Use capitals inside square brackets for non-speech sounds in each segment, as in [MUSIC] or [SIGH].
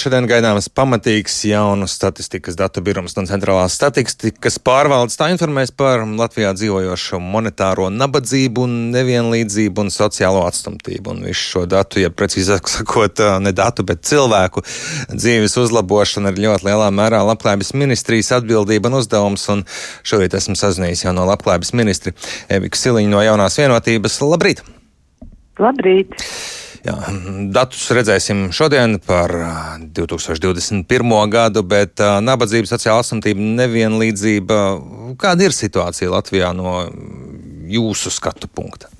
Šodien gaidāms pamatīgs jaunu statistikas datu birums no centrālās statistikas pārvaldes. Tā informēs par Latvijā dzīvojošo monetāro nabadzību, nevienlīdzību un sociālo atstumtību. Un visu šo datu, ja precīzāk [LAUGHS] sakot, ne datu, bet cilvēku dzīves uzlabošana ir ļoti lielā mērā labklājības ministrijas atbildība un uzdevums. Un šorīt esmu sazinājies jau no labklājības ministri Eviku Siliņu no jaunās vienotības. Labrīt! Labrīt! Jā, datus redzēsim šodien par 2021. gadu, bet nabadzība, sociāla asamtība, nevienlīdzība. Kāda ir situācija Latvijā no jūsu skatu punkta?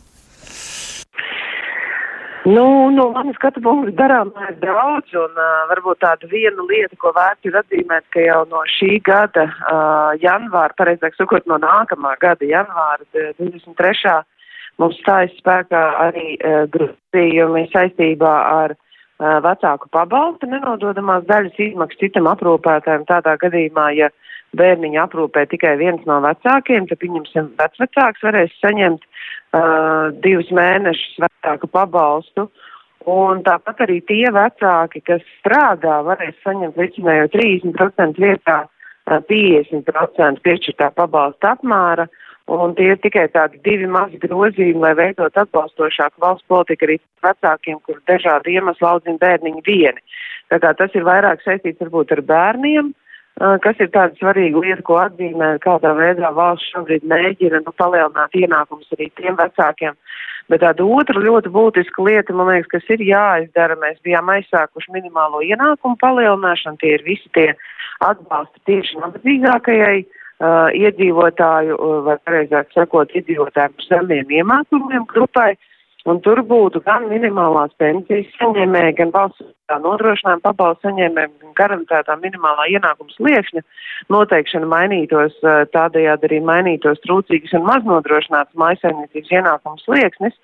Nu, no manas skatu punkta darām ir daudz, un uh, varbūt tāda viena lieta, ko vērts ir atzīmēt, ka jau no šī gada uh, janvāra, pareizāk sakot, no nākamā gada janvāra 23 Mums stājas spēkā arī uh, grozījumi saistībā ar uh, vecāku pabalstu nenododamās daļas izmaksas citam aprūpētājiem tādā gadījumā, ja bērniņu aprūpē tikai viens no vecākiem, tad pieņemsim vecvecāks varēs saņemt uh, divus mēnešus vecāku pabalstu. Un tāpat arī tie vecāki, kas strādā, varēs saņemt licinējo 30% vietā 50% piešķirtā pabalsta apmēra. Uh, Un tie ir tikai tādi divi mazi grozījumi, lai veidot atbalstošāku valsts politiku arī vecākiem, kur dažādu iemeslu audzina bērniņi vieni. Tā kā tas ir vairāk saistīts varbūt ar bērniem, kas ir tāda svarīga lieta, ko atzīmē, kādā veidā valsts šobrīd mēģina nu, palielināt ienākumus arī tiem vecākiem. Bet tāda otra ļoti būtiska lieta, man liekas, kas ir jāizdara, mēs bijām aizsākuši minimālo ienākumu palielināšanu, tie ir visi tie atbalsti tieši nabadzīgākajai uh, iedzīvotāju, uh, vai pareizāk sakot, iedzīvotāju par zemiem iemākumiem grupai. Un tur būtu gan minimālās pensijas saņēmēji, gan valsts nodrošinājuma pabalstu saņēmējiem, gan garantētā minimālā ienākums liekšņa noteikšana mainītos, uh, tādējādi arī mainītos trūcīgas un maznodrošināts maisaimniecības ienākums lieksnis.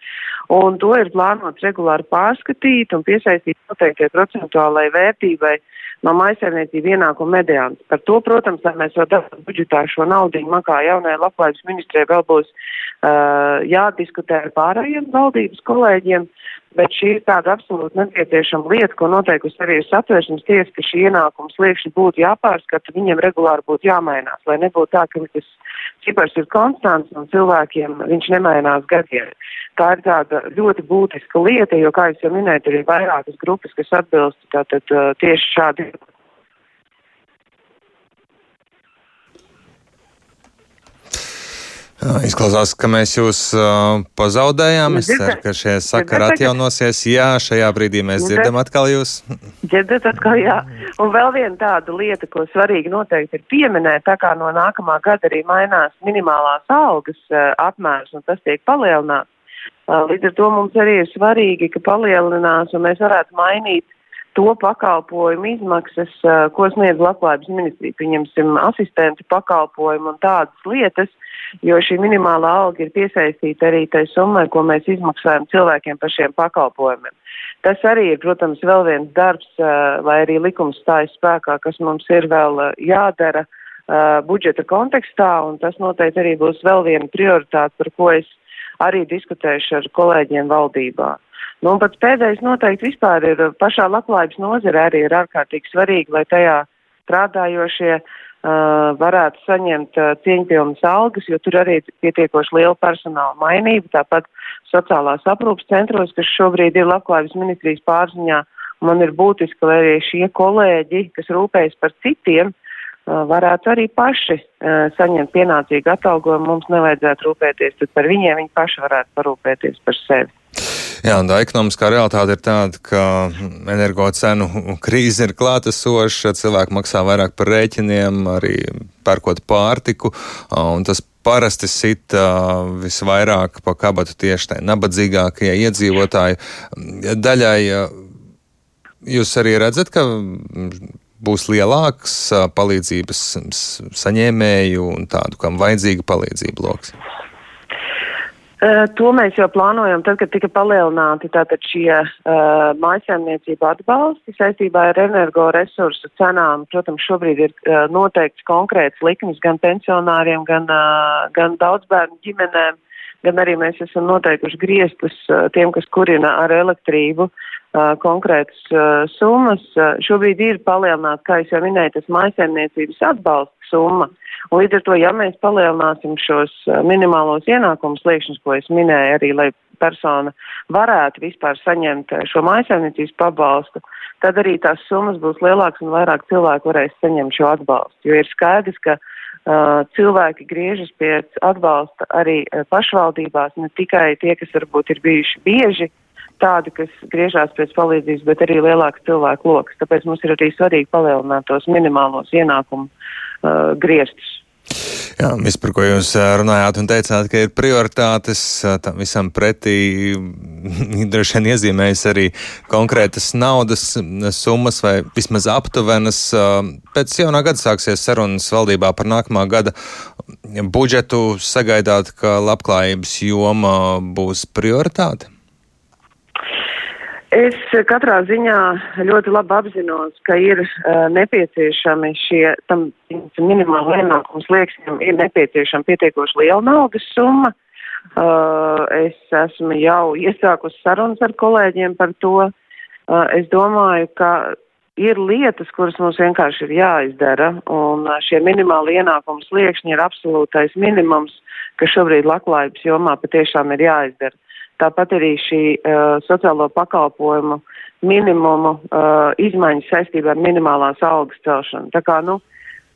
Un to ir plānots regulāri pārskatīt un piesaistīt noteiktie procentuālai vērtībai uh, no maisaimniecību ienākumu mediāns. Par to, protams, lai mēs vēl dabūtu budžetā šo naudu, man kā jaunajai labklājības ministrē vēl būs uh, jādiskutē ar pārējiem valdības kolēģiem, bet šī ir tāda absolūti nepieciešama lieta, ko noteikusi arī satversmes tiesa, ka šī ienākums liekšņi būtu jāpārskata, viņiem regulāri būtu jāmainās, lai nebūtu tā, ka tas cipars ir konstants un cilvēkiem viņš nemainās gadiem. Tā ir tāda ļoti būtiska lieta, jo, kā jūs jau minējat, ir vairākas grupas, kas atbilst tātad tieši šādi Izklausās, ka mēs jūs uh, pazaudējām. Es ceru, ka šie sakari atjaunosies. Jā, šajā brīdī mēs dzirdam atkal jūs. Dzirdat atkal, jā. Un vēl viena tāda lieta, ko svarīgi noteikti ir pieminēt, tā kā no nākamā gada arī mainās minimālās algas uh, apmērs un tas tiek palielināts. Uh, līdz ar to mums arī ir svarīgi, ka palielinās un mēs varētu mainīt to pakalpojumu izmaksas, ko sniedz labklājības ministrija. Pieņemsim asistenti pakalpojumu un tādas lietas jo šī minimālā alga ir piesaistīta arī tai summai, ko mēs izmaksājam cilvēkiem par šiem pakalpojumiem. Tas arī ir, protams, vēl viens darbs, lai arī likums stājas spēkā, kas mums ir vēl jādara budžeta kontekstā, un tas noteikti arī būs vēl viena prioritāte, par ko es arī diskutēšu ar kolēģiem valdībā. Nu, un pats pēdējais noteikti vispār ir pašā labklājības nozare arī ir ārkārtīgi svarīgi, lai tajā strādājošie uh, uh, varētu saņemt uh, cieņpilnas algas, jo tur arī ir pietiekoši liela personāla mainība. Tāpat sociālās aprūpas centros, kas šobrīd ir labklājības ministrijas pārziņā, man ir būtiski, lai arī šie kolēģi, kas rūpējas par citiem, uh, varētu arī paši uh, saņemt pienācīgu atalgojumu. Mums nevajadzētu rūpēties par viņiem, viņi paši varētu parūpēties par sevi. Jā, un tā ekonomiskā realitāte ir tāda, ka energo cenu krīze ir klātesoša, cilvēki maksā vairāk par rēķiniem, arī pērkot pārtiku, un tas parasti sit uh, visvairāk pa kabatu tieši tai nabadzīgākajai iedzīvotāju daļai. Jūs arī redzat, ka būs lielāks palīdzības saņēmēju un tādu, kam vajadzīga palīdzība loks? Uh, to mēs jau plānojam, tad, kad tika palielināti tātad šie uh, mājasēmniecība atbalsti saistībā ar energoresursu cenām. Protams, šobrīd ir uh, noteikts konkrēts likums gan pensionāriem, gan, uh, gan daudzbērnu ģimenēm. gan arī mēs esam noteikuši griestus tiem, kas kurina ar elektrību konkrētas summas. Šobrīd ir palielināts, kā jau minēju, tas maisaimniecības atbalsta summa. Un līdz ar to, ja mēs palielināsim šos minimālos ienākumus liekšņus, ko es minēju arī, lai persona varētu vispār saņemt šo maisaimniecības pabalstu, tad arī tās summas būs lielākas un vairāk cilvēku varēs saņemt šo atbalstu. Jo ir skaidrs, ka uh, cilvēki griežas pie atbalsta arī uh, pašvaldībās, ne tikai tie, kas varbūt ir bijuši bieži tādi, kas griežās pēc palīdzības, bet arī lielāks cilvēku lokus. Tāpēc mums ir arī svarīgi palielināt tos minimālos ienākumu uh, griestus. Jā, viss, par ko jūs runājāt un teicāt, ka ir prioritātes tam visam pretī, [LAUGHS] droši vien iezīmējas arī konkrētas naudas summas vai vismaz aptuvenas. Pēc jaunā gada sāksies sarunas valdībā par nākamā gada budžetu. Sagaidāt, ka labklājības joma būs prioritāte? Es katrā ziņā ļoti labi apzinos, ka ir uh, nepieciešami šie tam minimāla ienākums lieksnim, ir nepieciešama pietiekoši liela naudas summa. Uh, es esmu jau iesākusi sarunas ar kolēģiem par to. Uh, es domāju, ka ir lietas, kuras mums vienkārši ir jāizdara, un šie minimāli ienākums liekšņi ir absolūtais minimums, kas šobrīd labklājības jomā patiešām ir jāizdara. Tāpat arī šī uh, sociālo pakalpojumu minimumu uh, izmaiņas saistībā ar minimālās algas celšanu. Tā kā, nu,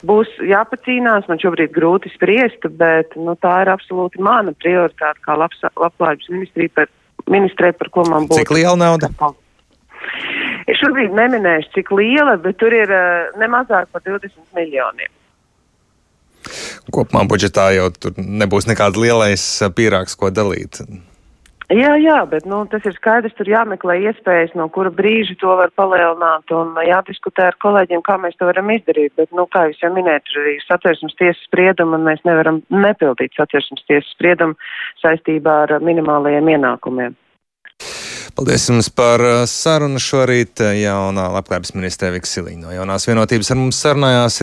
būs jāpacīnās, man šobrīd grūti spriest, bet, nu, tā ir absolūti mana prioritāte kā labs, labklājības ministrija par, ministrē, par ko man būtu. Cik liela nauda? Es šobrīd neminēšu, cik liela, bet tur ir uh, nemazāk par 20 miljoniem. Kopumā budžetā jau tur nebūs nekāds lielais pīrāgs, ko dalīt. Jā, jā, bet nu, tas ir skaidrs, tur jāmeklē iespējas, no kura brīža to var palielināt un jādiskutē ar kolēģiem, kā mēs to varam izdarīt. Bet, nu, kā jūs jau minējat, tur arī satversmes tiesas spriedumu un mēs nevaram nepildīt satversmes tiesas spriedumu saistībā ar minimālajiem ienākumiem. Paldies jums par sarunu šorīt. Jaunā labklājības ministrē Viksiliņa no jaunās vienotības ar mums sarunājās.